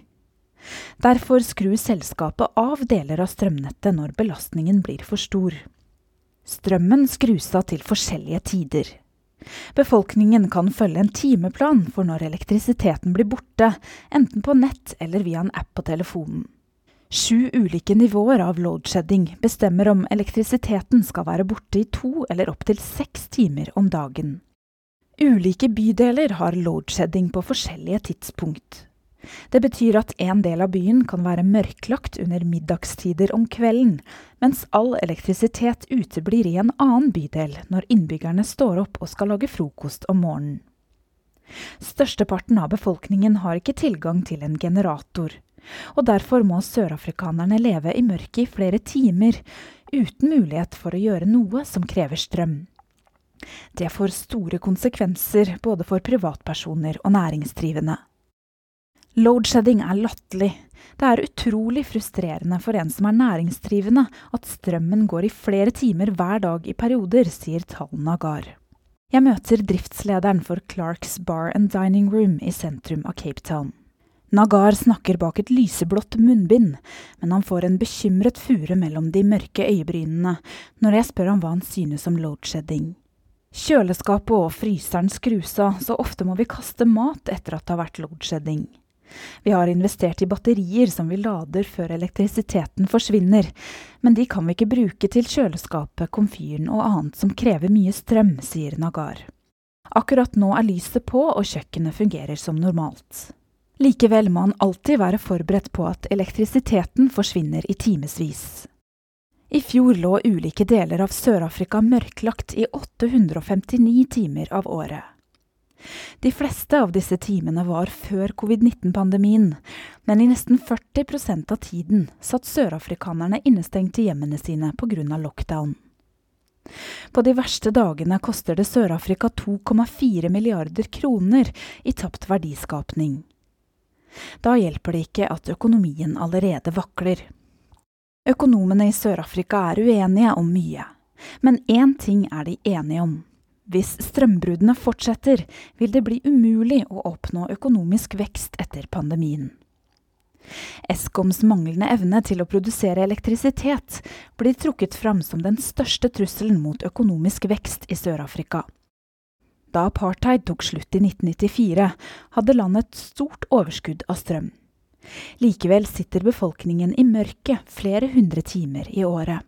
Derfor skrur selskapet av deler av strømnettet når belastningen blir for stor. Strømmen skrus av til forskjellige tider. Befolkningen kan følge en timeplan for når elektrisiteten blir borte, enten på nett eller via en app på telefonen. Sju ulike nivåer av loadshedding bestemmer om elektrisiteten skal være borte i to eller opptil seks timer om dagen. Ulike bydeler har loadshedding på forskjellige tidspunkt. Det betyr at en del av byen kan være mørklagt under middagstider om kvelden, mens all elektrisitet uteblir i en annen bydel når innbyggerne står opp og skal lage frokost om morgenen. Størsteparten av befolkningen har ikke tilgang til en generator, og derfor må sørafrikanerne leve i mørket i flere timer, uten mulighet for å gjøre noe som krever strøm. Det får store konsekvenser både for privatpersoner og næringsdrivende. Loadshedding er latterlig. Det er utrolig frustrerende for en som er næringsdrivende at strømmen går i flere timer hver dag i perioder, sier Tal Nagar. Jeg møter driftslederen for Clarks Bar and Dining Room i sentrum av Cape Town. Nagar snakker bak et lyseblått munnbind, men han får en bekymret fure mellom de mørke øyebrynene når jeg spør ham hva han synes om loadshedding. Kjøleskapet og fryseren skrus av, så ofte må vi kaste mat etter at det har vært loadshedding. Vi har investert i batterier som vi lader før elektrisiteten forsvinner, men de kan vi ikke bruke til kjøleskapet, komfyren og annet som krever mye strøm, sier Nagar. Akkurat nå er lyset på og kjøkkenet fungerer som normalt. Likevel må han alltid være forberedt på at elektrisiteten forsvinner i timevis. I fjor lå ulike deler av Sør-Afrika mørklagt i 859 timer av året. De fleste av disse timene var før covid-19-pandemien, men i nesten 40% av tiden satt sørafrikanerne innestengt i hjemmene sine pga. lockdown. På de verste dagene koster det Sør-Afrika 2,4 milliarder kroner i tapt verdiskapning. Da hjelper det ikke at økonomien allerede vakler. Økonomene i Sør-Afrika er uenige om mye, men én ting er de enige om. Hvis strømbruddene fortsetter, vil det bli umulig å oppnå økonomisk vekst etter pandemien. Eskoms manglende evne til å produsere elektrisitet blir trukket fram som den største trusselen mot økonomisk vekst i Sør-Afrika. Da apartheid tok slutt i 1994, hadde landet et stort overskudd av strøm. Likevel sitter befolkningen i mørket flere hundre timer i året.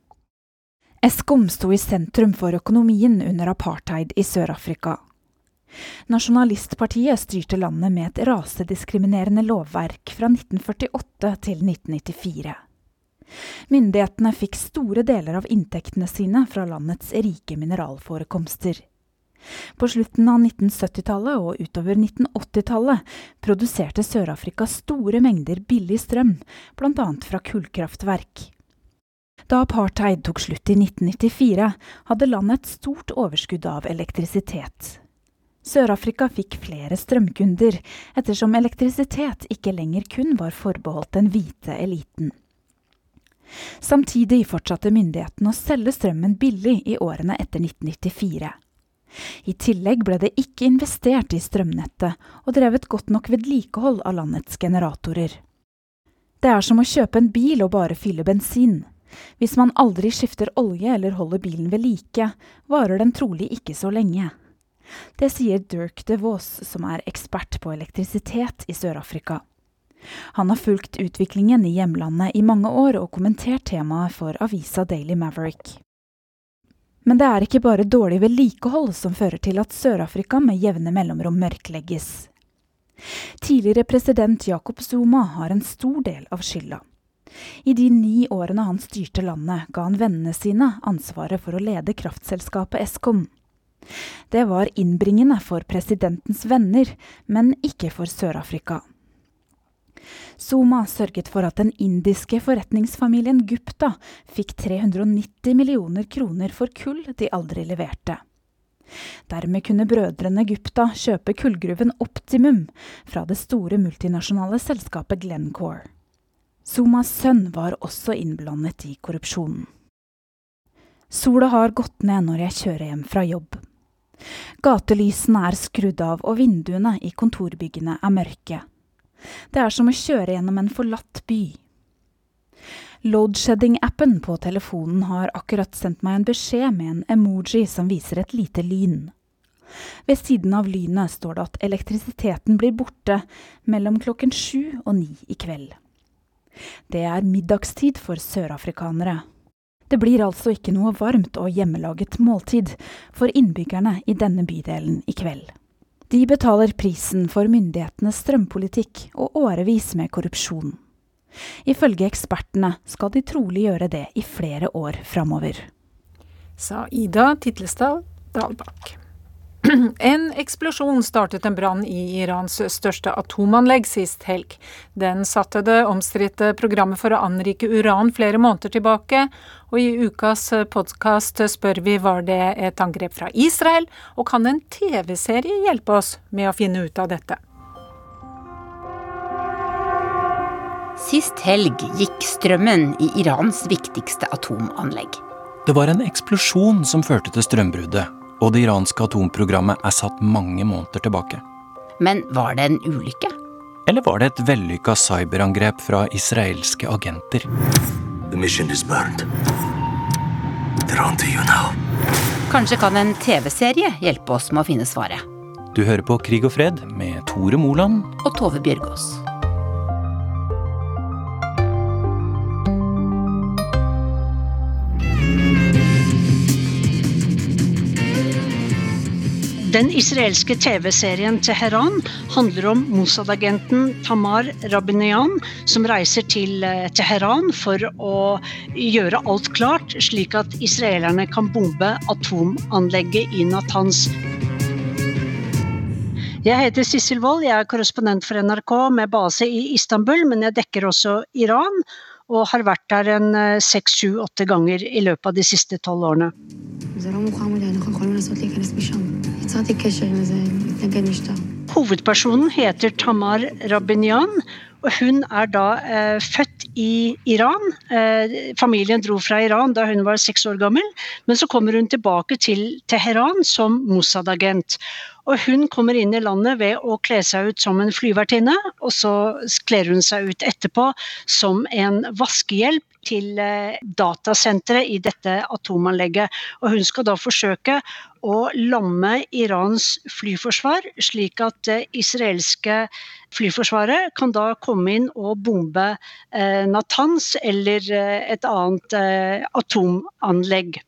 Eskom sto i sentrum for økonomien under apartheid i Sør-Afrika. Nasjonalistpartiet styrte landet med et rasediskriminerende lovverk fra 1948 til 1994. Myndighetene fikk store deler av inntektene sine fra landets rike mineralforekomster. På slutten av 1970-tallet og utover 1980-tallet produserte Sør-Afrika store mengder billig strøm, bl.a. fra kullkraftverk. Da apartheid tok slutt i 1994, hadde landet et stort overskudd av elektrisitet. Sør-Afrika fikk flere strømkunder, ettersom elektrisitet ikke lenger kun var forbeholdt den hvite eliten. Samtidig fortsatte myndighetene å selge strømmen billig i årene etter 1994. I tillegg ble det ikke investert i strømnettet og drevet godt nok vedlikehold av landets generatorer. Det er som å kjøpe en bil og bare fylle bensin. Hvis man aldri skifter olje eller holder bilen ved like, varer den trolig ikke så lenge. Det sier Dirk de Vos, som er ekspert på elektrisitet i Sør-Afrika. Han har fulgt utviklingen i hjemlandet i mange år og kommentert temaet for avisa Daily Maverick. Men det er ikke bare dårlig vedlikehold som fører til at Sør-Afrika med jevne mellomrom mørklegges. Tidligere president Jacob Zuma har en stor del av skylda. I de ni årene han styrte landet, ga han vennene sine ansvaret for å lede kraftselskapet Eskom. Det var innbringende for presidentens venner, men ikke for Sør-Afrika. Zuma sørget for at den indiske forretningsfamilien Gupta fikk 390 millioner kroner for kull de aldri leverte. Dermed kunne brødrene Gupta kjøpe kullgruven Optimum fra det store multinasjonale selskapet Glencore. Zumas sønn var også innblandet i korrupsjonen. Sola har gått ned når jeg kjører hjem fra jobb. Gatelysene er skrudd av og vinduene i kontorbyggene er mørke. Det er som å kjøre gjennom en forlatt by. Loadshedding-appen på telefonen har akkurat sendt meg en beskjed med en emoji som viser et lite lyn. Ved siden av lynet står det at elektrisiteten blir borte mellom klokken sju og ni i kveld. Det er middagstid for sørafrikanere. Det blir altså ikke noe varmt og hjemmelaget måltid for innbyggerne i denne bydelen i kveld. De betaler prisen for myndighetenes strømpolitikk og årevis med korrupsjon. Ifølge ekspertene skal de trolig gjøre det i flere år framover. Sa Ida Titlestad Dalbakk. En eksplosjon startet en brann i Irans største atomanlegg sist helg. Den satte det omstridte programmet for å anrike uran flere måneder tilbake, og i ukas podkast spør vi var det et angrep fra Israel, og kan en TV-serie hjelpe oss med å finne ut av dette? Sist helg gikk strømmen i Irans viktigste atomanlegg. Det var en eksplosjon som førte til strømbruddet, og det iranske atomprogrammet er satt mange måneder tilbake. Men var det en ulykke? Eller var det et vellykka cyberangrep fra israelske agenter? Kanskje kan en TV-serie hjelpe oss med å finne svaret. Du hører på Krig og fred med Tore Moland Og Tove Bjørgaas. Den israelske TV-serien Teheran handler om Mossad-agenten Tamar Rabinian, som reiser til eh, Teheran for å gjøre alt klart, slik at israelerne kan bombe atomanlegget i Natanz. Jeg heter Sissel Wold, jeg er korrespondent for NRK med base i Istanbul, men jeg dekker også Iran, og har vært der en seks, sju, åtte ganger i løpet av de siste tolv årene. Hovedpersonen heter Tamar Rabinyan, og hun er da eh, født i Iran. Eh, familien dro fra Iran da hun var seks år gammel, men så kommer hun tilbake til Teheran som Mossad-agent. Og hun kommer inn i landet ved å kle seg ut som en flyvertinne, og så kler hun seg ut etterpå som en vaskehjelp til eh, datasenteret i dette atomanlegget. Og hun skal da forsøke å lamme Irans flyforsvar, slik at det israelske flyforsvaret kan da komme inn og bombe eh, Natanz eller eh, et annet eh, atomanlegg.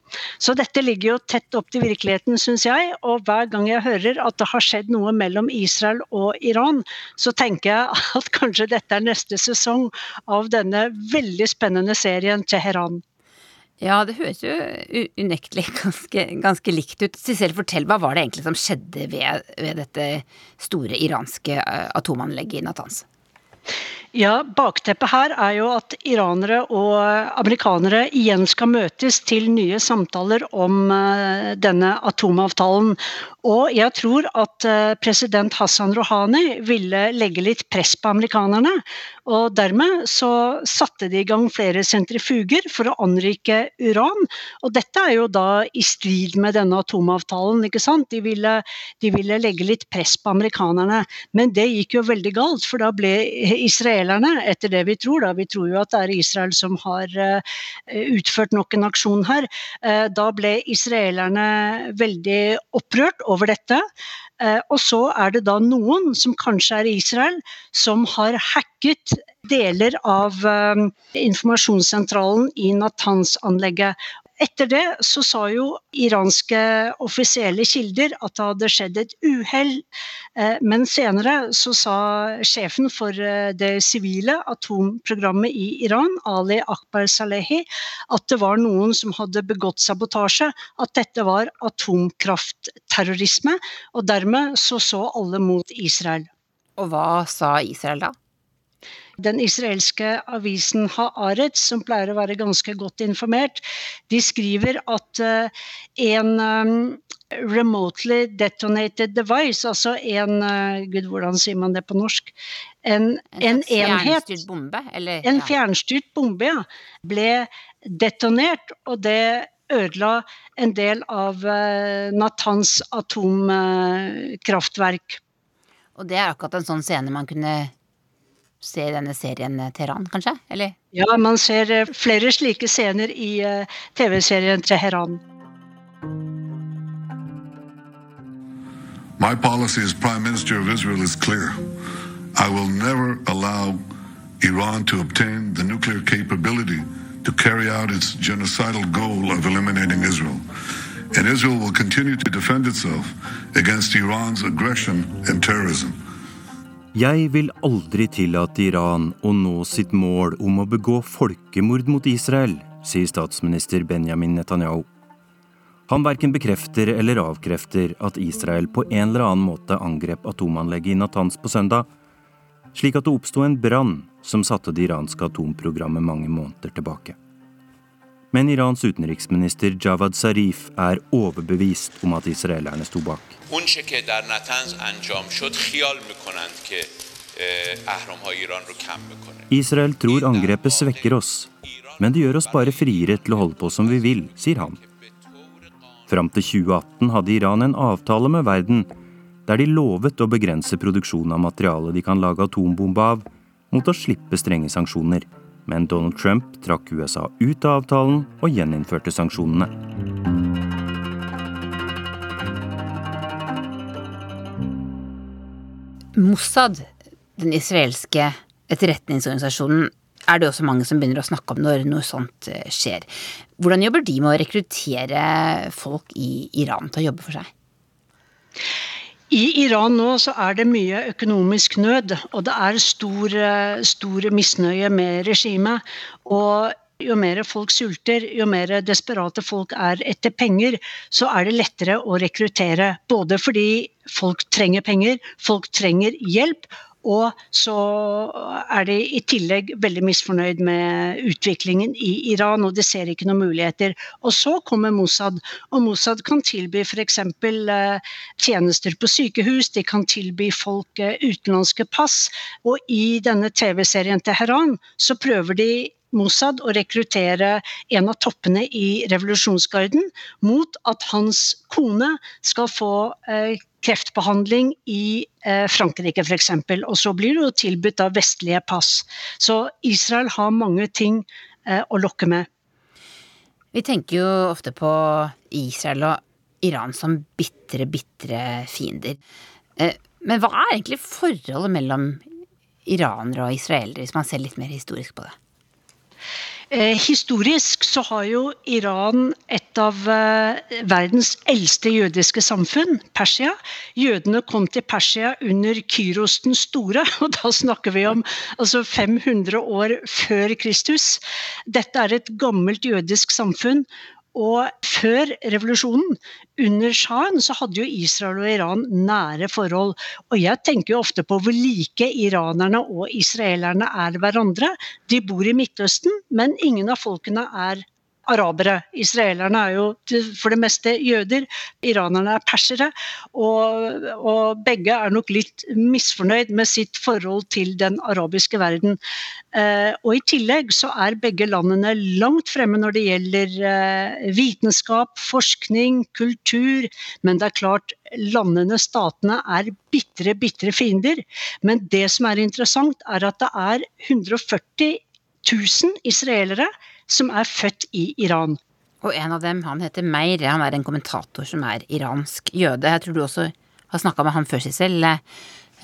Så dette ligger jo tett opp til virkeligheten, syns jeg. Og hver gang jeg hører at det har skjedd noe mellom Israel og Iran, så tenker jeg at kanskje dette er neste sesong av denne veldig spennende serien Teheran. Ja, det høres jo unektelig ganske, ganske likt ut. Sissel, fortell, hva var det egentlig som skjedde ved, ved dette store iranske atomanlegget i Natanz? Ja, Bakteppet her er jo at iranere og amerikanere igjen skal møtes til nye samtaler om denne atomavtalen. Og jeg tror at eh, president Hassan Rouhani ville legge litt press på amerikanerne. Og dermed så satte de i gang flere sentrifuger for å anrike uran. Og dette er jo da i strid med denne atomavtalen, ikke sant. De ville, de ville legge litt press på amerikanerne. Men det gikk jo veldig galt, for da ble israelerne, etter det vi tror, da vi tror jo at det er Israel som har uh, utført nok en aksjon her, uh, da ble israelerne veldig opprørt over dette. Eh, og så er det da noen, som kanskje er Israel, som har hacket deler av eh, informasjonssentralen i Natanz-anlegget. Etter det så sa jo iranske offisielle kilder at det hadde skjedd et uhell. Eh, men senere så sa sjefen for det sivile atomprogrammet i Iran, Ali Akbar Salehi, at det var noen som hadde begått sabotasje. At dette var atomkraftterrorisme. Og dermed så så alle mot Israel. Og hva sa Israel da? Den israelske avisen Haaretz, som pleier å være ganske godt informert, de skriver at en remotely detonated device, altså en Gud, hvordan sier man det på norsk? En, en, en enhet Fjernstyrt bombe? Eller, En fjernstyrt bombe, ja. Ble detonert, og det ødela en del av Natans atomkraftverk. Og det er akkurat en sånn scene man kunne se denne serien eh, Teheran, kanskje? Eller? Ja, man ser eh, flere slike scener i eh, TV-serien Teheran. My policy as Prime Minister of Israel is clear. I will never allow Iran to obtain the nuclear capability to carry out its genocidal goal of eliminating Israel. And Israel will continue to defend itself against Iran's aggression and terrorism. Jeg vil aldri tillate Iran å nå sitt mål om å begå folkemord mot Israel, sier statsminister Benjamin Netanyahu. Han verken bekrefter eller avkrefter at Israel på en eller annen måte angrep atomanlegget i Natanz på søndag, slik at det oppsto en brann som satte det iranske atomprogrammet mange måneder tilbake. Men Irans utenriksminister Javad Zarif er overbevist om at israelerne sto bak. Israel tror angrepet svekker oss, men det gjør oss bare friere til å holde på som vi vil, sier han. Fram til 2018 hadde Iran en avtale med verden der de lovet å begrense produksjonen av materiale de kan lage atombombe av, mot å slippe strenge sanksjoner. Men Donald Trump trakk USA ut av avtalen og gjeninnførte sanksjonene. Mossad, den israelske etterretningsorganisasjonen, er det også mange som begynner å snakke om når noe sånt eh, skjer. Hvordan jobber de med å rekruttere folk i Iran til å jobbe for seg? I Iran nå så er det mye økonomisk nød, og det er stor, eh, stor misnøye med regimet. Og jo mer folk sulter, jo mer desperate folk er etter penger, så er det lettere å rekruttere. Både fordi folk trenger penger, folk trenger hjelp, og så er de i tillegg veldig misfornøyd med utviklingen i Iran, og de ser ikke noen muligheter. Og så kommer Mossad, og Mossad kan tilby f.eks. tjenester på sykehus, de kan tilby folk utenlandske pass. Og i denne TV-serien Teheran så prøver de Mossad å rekruttere en av toppene i revolusjonsgarden mot at hans kone skal få eh, kreftbehandling i eh, Frankrike f.eks. Og så blir det jo tilbudt av vestlige pass. Så Israel har mange ting eh, å lokke med. Vi tenker jo ofte på Israel og Iran som bitre, bitre fiender. Eh, men hva er egentlig forholdet mellom iranere og israelere, hvis man ser litt mer historisk på det? Eh, historisk så har jo Iran et av eh, verdens eldste jødiske samfunn, Persia. Jødene kom til Persia under Kyros den store, og da snakker vi om altså 500 år før Kristus. Dette er et gammelt jødisk samfunn. Og før revolusjonen, under sjahen, så hadde jo Israel og Iran nære forhold. Og jeg tenker jo ofte på hvor like iranerne og israelerne er hverandre. De bor i Midtøsten, men ingen av folkene er arabere. Israelerne er jo for det meste jøder, iranerne er persere. Og, og, begge er nok litt misfornøyd med sitt forhold til den arabiske verden. Eh, og i tillegg så er begge landene langt fremme når det gjelder eh, vitenskap, forskning, kultur. Men det er klart, landene, statene, er bitre, bitre fiender. Men det som er interessant, er at det er 140 000 israelere som er født i Iran. Og en av dem, han heter Meir. Han er en kommentator som er iransk jøde. Jeg tror du også har snakka med han før, Sissel.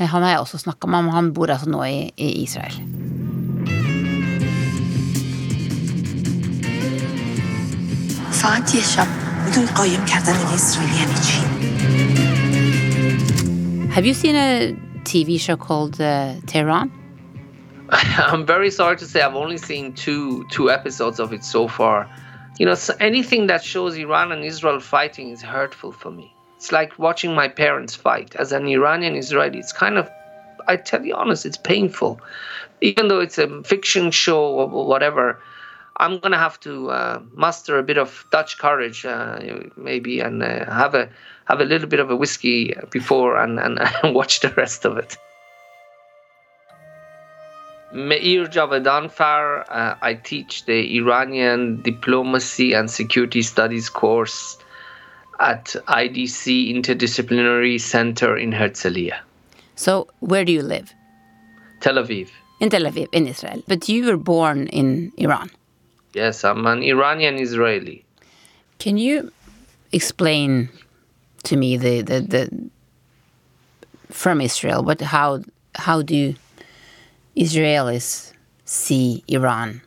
Han har jeg også snakka med, han bor altså nå i, i Israel. فقط یه شب میدونی قایم کردن اسرائیل یعنی چی؟ Have you seen a TV show called uh, Tehran? I'm very sorry to say I've only seen two two episodes of it so far. You know, so anything that shows Iran and Israel fighting is hurtful for me. It's like watching my parents fight. As an Iranian Israeli, it's kind of I tell you honest, it's painful. Even though it's a fiction show or whatever, I'm gonna have to uh, muster a bit of Dutch courage, uh, maybe, and uh, have a have a little bit of a whiskey before and, and, and watch the rest of it. Meir Javedanfar, uh, I teach the Iranian Diplomacy and Security Studies course at IDC Interdisciplinary Center in Herzliya. So, where do you live? Tel Aviv. In Tel Aviv, in Israel. But you were born in Iran. Yes, I'm an Iranian Israeli. Can you explain to me the, the, the from Israel what how how do Israelis see Iran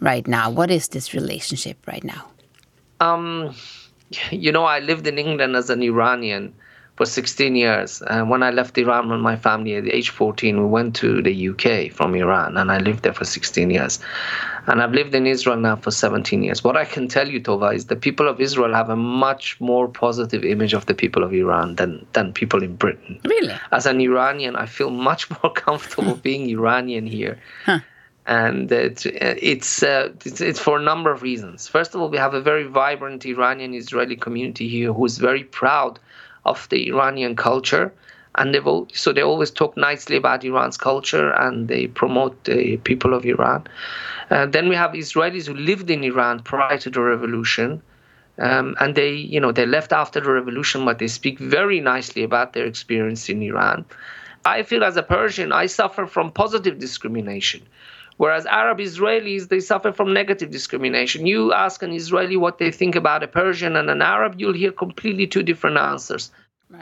right now? What is this relationship right now? Um, you know, I lived in England as an Iranian for 16 years. And when I left Iran with my family at the age 14, we went to the UK from Iran, and I lived there for 16 years. And I've lived in Israel now for 17 years. What I can tell you, Tova, is the people of Israel have a much more positive image of the people of Iran than, than people in Britain. Really? As an Iranian, I feel much more comfortable being Iranian here. Huh. And it's it's, uh, it's it's for a number of reasons. First of all, we have a very vibrant Iranian Israeli community here who is very proud of the Iranian culture, and they all, so they always talk nicely about Iran's culture and they promote the people of Iran. Uh, then we have Israelis who lived in Iran prior to the revolution, um, and they you know they left after the revolution, but they speak very nicely about their experience in Iran. I feel as a Persian, I suffer from positive discrimination. Whereas Arab Israelis, they suffer from negative discrimination. You ask an Israeli what they think about a Persian and an Arab, you'll hear completely two different answers.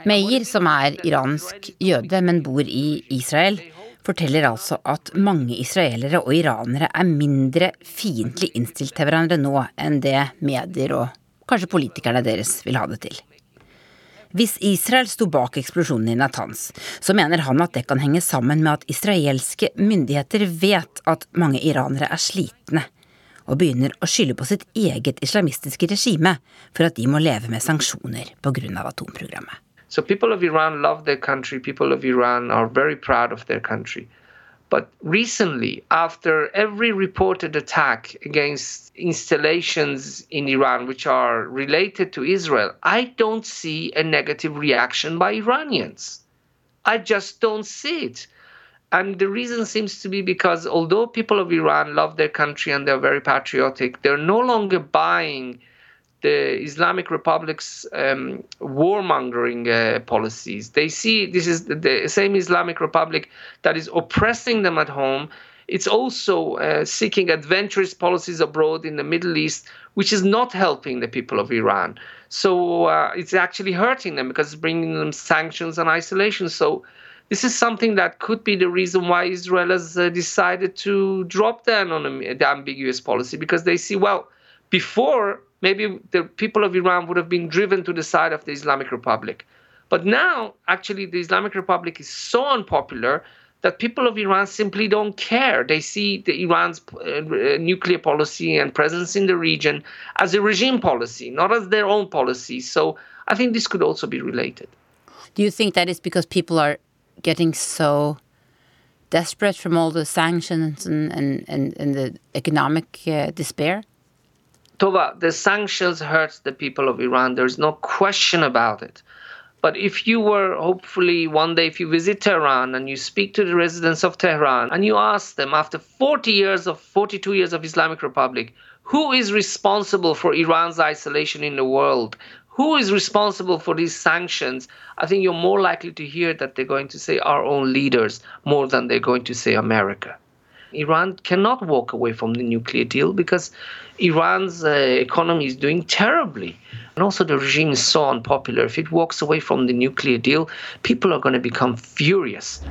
Meir, som er iransk jøde, men bor i Israel, forteller altså at mange israelere og iranere er mindre fiendtlig innstilt til hverandre nå enn det medier og kanskje politikerne deres vil ha det til. Hvis Israel sto bak eksplosjonen i Natanz, så mener han at det kan henge sammen med at israelske myndigheter vet at mange iranere er slitne, og begynner å skylde på sitt eget islamistiske regime for at de må leve med sanksjoner pga. atomprogrammet. So people of Iran love their country. People of Iran are very proud of their country. But recently, after every reported attack against installations in Iran which are related to Israel, I don't see a negative reaction by Iranians. I just don't see it. And the reason seems to be because although people of Iran love their country and they're very patriotic, they're no longer buying the Islamic Republic's um, warmongering uh, policies. They see this is the same Islamic Republic that is oppressing them at home. It's also uh, seeking adventurous policies abroad in the Middle East, which is not helping the people of Iran. So uh, it's actually hurting them because it's bringing them sanctions and isolation. So this is something that could be the reason why Israel has uh, decided to drop down on the ambiguous policy because they see, well, before maybe the people of Iran would have been driven to the side of the Islamic Republic. But now, actually, the Islamic Republic is so unpopular that people of Iran simply don't care. They see the Iran's uh, nuclear policy and presence in the region as a regime policy, not as their own policy. So I think this could also be related. Do you think that is because people are getting so desperate from all the sanctions and, and, and, and the economic uh, despair? Tova, the sanctions hurt the people of Iran. There's no question about it. But if you were hopefully one day, if you visit Tehran and you speak to the residents of Tehran and you ask them after 40 years of 42 years of Islamic Republic, who is responsible for Iran's isolation in the world? Who is responsible for these sanctions? I think you're more likely to hear that they're going to say our own leaders more than they're going to say America. Iran cannot walk away from the nuclear deal because Iran's uh, economy is doing terribly. And also, the regime is so unpopular. If it walks away from the nuclear deal, people are going to become furious.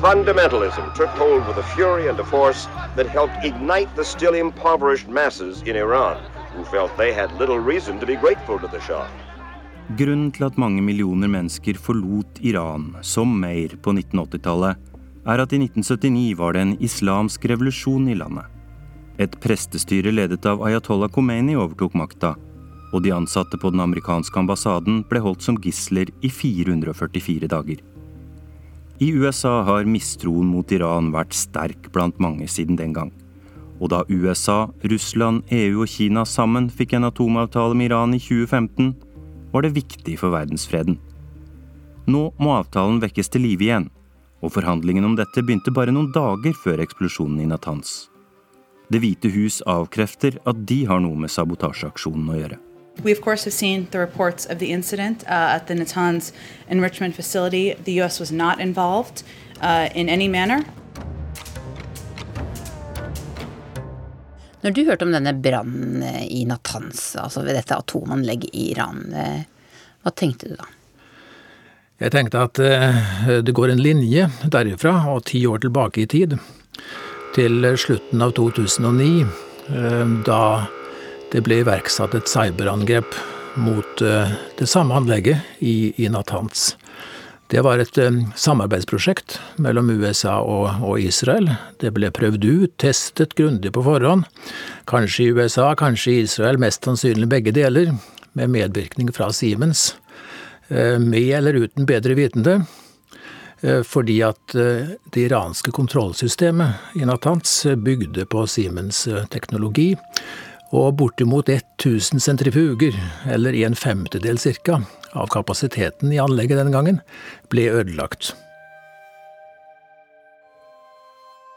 Fundamentalism took hold with a fury and a force that helped ignite the still impoverished masses in Iran, who felt they had little reason to be grateful to the Shah. Grunnen til at mange millioner mennesker forlot Iran, som Meir på 1980-tallet, er at i 1979 var det en islamsk revolusjon i landet. Et prestestyre ledet av Ayatollah Khomeini overtok makta, og de ansatte på den amerikanske ambassaden ble holdt som gisler i 444 dager. I USA har mistroen mot Iran vært sterk blant mange siden den gang. Og da USA, Russland, EU og Kina sammen fikk en atomavtale med Iran i 2015, var det viktig for verdensfreden. Nå må avtalen vekkes til live igjen, og forhandlingene om dette begynte bare noen dager før eksplosjonen i Natanz. Det hvite hus avkrefter at de har noe med sabotasjeaksjonen å gjøre. We, of course, have seen the reports of the incident uh, at the Natanz enrichment facility. The U.S. was not involved uh, in any manner. Når du hørte om denne brannen eh, i Natanz, altså ved dette atomanlegget i Iran, eh, hva tenkte du da? Jeg tenkte at eh, det går en linje derifra og ti år tilbake i tid, til slutten av 2009, da det ble iverksatt et cyberangrep mot det samme anlegget i, i Natanz. Det var et samarbeidsprosjekt mellom USA og, Israel. Det ble prøvd ut, testet grundig på forhånd. Kanskje i USA, kanskje i Israel, mest sannsynlig begge deler, med medvirkning fra Siemens. Med eller uten bedre vitende. Fordi at det iranske kontrollsystemet i Natanz bygde på Siemens teknologi. Og bortimot 1000 sentrifuger, eller en femtedel cirka, av kapasiteten i anlegget den gangen, ble ødelagt.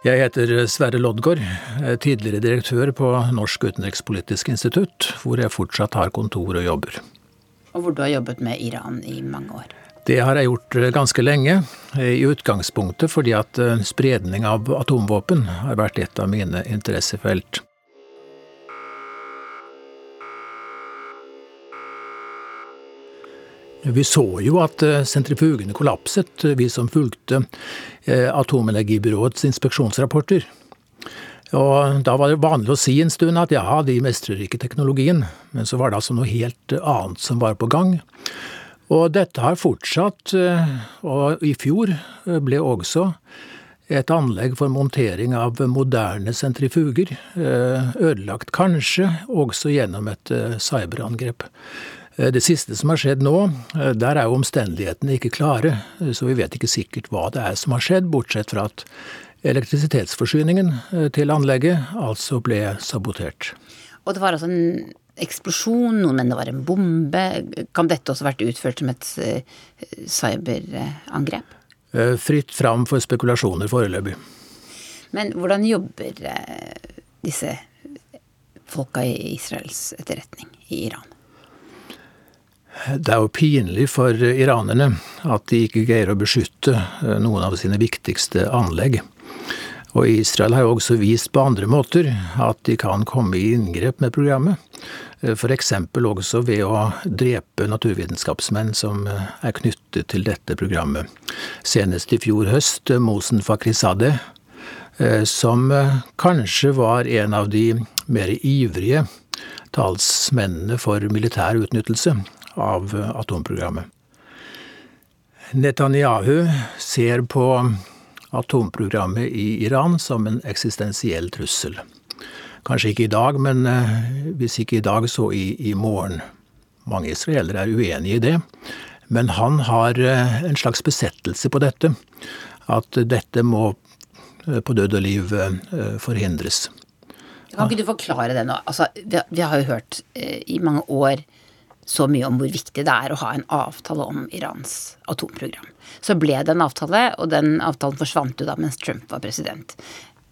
Jeg heter Sverre Loddgaard, tidligere direktør på Norsk utenrikspolitisk institutt, hvor jeg fortsatt har kontor og jobber. Og hvor du har jobbet med Iran i mange år? Det har jeg gjort ganske lenge, i utgangspunktet fordi at spredning av atomvåpen har vært et av mine interessefelt. Vi så jo at sentrifugene kollapset, vi som fulgte Atomenergibyråets inspeksjonsrapporter. Og da var det vanlig å si en stund at ja, de mestrer ikke teknologien, men så var det altså noe helt annet som var på gang. Og dette har fortsatt, og i fjor ble også et anlegg for montering av moderne sentrifuger ødelagt, kanskje også gjennom et cyberangrep. Det siste som har skjedd nå, der er jo omstendighetene ikke klare, så vi vet ikke sikkert hva det er som har skjedd, bortsett fra at elektrisitetsforsyningen til anlegget altså ble sabotert. Og det var altså en eksplosjon, noen mener det var en bombe. Kan dette også vært utført som et cyberangrep? Fritt fram for spekulasjoner foreløpig. Men hvordan jobber disse folka i Israels etterretning i Iran? Det er jo pinlig for iranerne at de ikke greier å beskytte noen av sine viktigste anlegg. Og Israel har jo også vist på andre måter at de kan komme i inngrep med programmet. F.eks. også ved å drepe naturvitenskapsmenn som er knyttet til dette programmet. Senest i fjor høst Mosen Fakrizadeh, som kanskje var en av de mer ivrige talsmennene for militær utnyttelse av atomprogrammet. Netanyahu ser på atomprogrammet i Iran som en eksistensiell trussel. Kanskje ikke i dag, men hvis ikke i dag, så i, i morgen. Mange israelere er uenige i det. Men han har en slags besettelse på dette. At dette må på død og liv forhindres. Kan ikke du forklare det nå? Altså, vi, har jo hørt eh, i mange år så mye om hvor viktig det er å ha en avtale om Irans atomprogram. Så ble det en avtale, og den avtalen forsvant jo da mens Trump var president.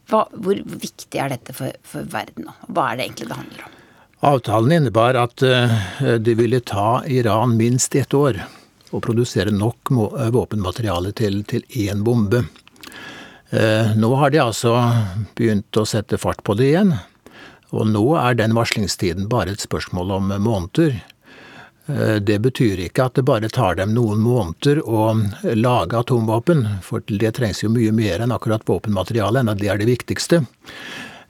Hva, hvor viktig er dette for, for verden nå? Hva er det egentlig det handler om? Avtalen innebar at det ville ta Iran minst ett år å produsere nok våpenmateriale til, til én bombe. Nå har de altså begynt å sette fart på det igjen. Og nå er den varslingstiden bare et spørsmål om måneder. Det betyr ikke at det bare tar dem noen måneder å lage atomvåpen, for det trengs jo mye mer enn akkurat våpenmateriale, enn at det er det viktigste.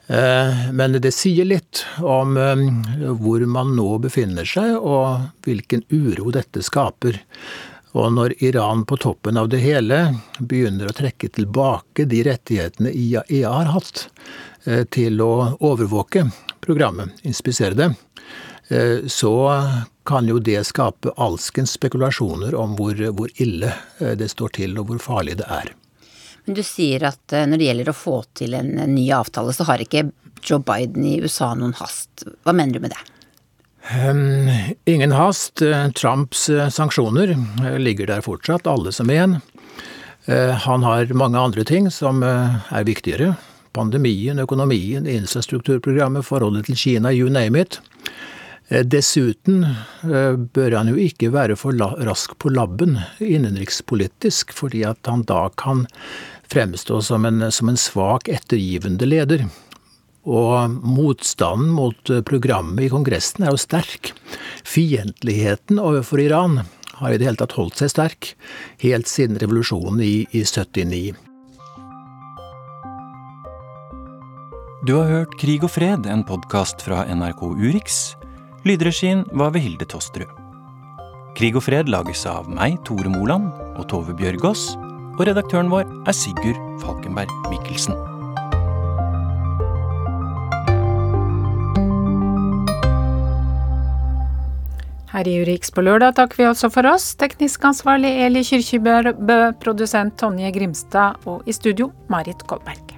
Men det sier litt om hvor man nå befinner seg, og hvilken uro dette skaper. Og når Iran på toppen av det hele begynner å trekke tilbake de rettighetene IAEA har hatt, til å overvåke programmet, inspisere det, så kan jo det skape alskens spekulasjoner om hvor, hvor ille det står til og hvor farlig det er. Men du sier at når det gjelder å få til en ny avtale, så har ikke Joe Biden i USA noen hast. Hva mener du med det? Um, ingen hast. Trumps sanksjoner ligger der fortsatt, alle som én. Uh, han har mange andre ting som uh, er viktigere. Pandemien, økonomien, infrastrukturprogrammet, forholdet til Kina, you name it. Uh, dessuten bør han jo ikke være for rask på labben innenrikspolitisk, fordi at han da kan fremstå som en, som en svak, ettergivende leder. Og motstanden mot programmet i Kongressen er jo sterk. Fiendtligheten overfor Iran har i det hele tatt holdt seg sterk, helt siden revolusjonen i, i 79. Du har hørt Krig og fred, en podkast fra NRK Urix. Lydregien var ved Hilde Tosterud. Krig og fred lages av meg, Tore Moland, og Tove Bjørgaas. Og redaktøren vår er Sigurd Falkenberg Mikkelsen. Her i Urix på lørdag takker vi også for oss. Teknisk ansvarlig Eli Kyrkjebø, produsent Tonje Grimstad og i studio Marit Kolberg.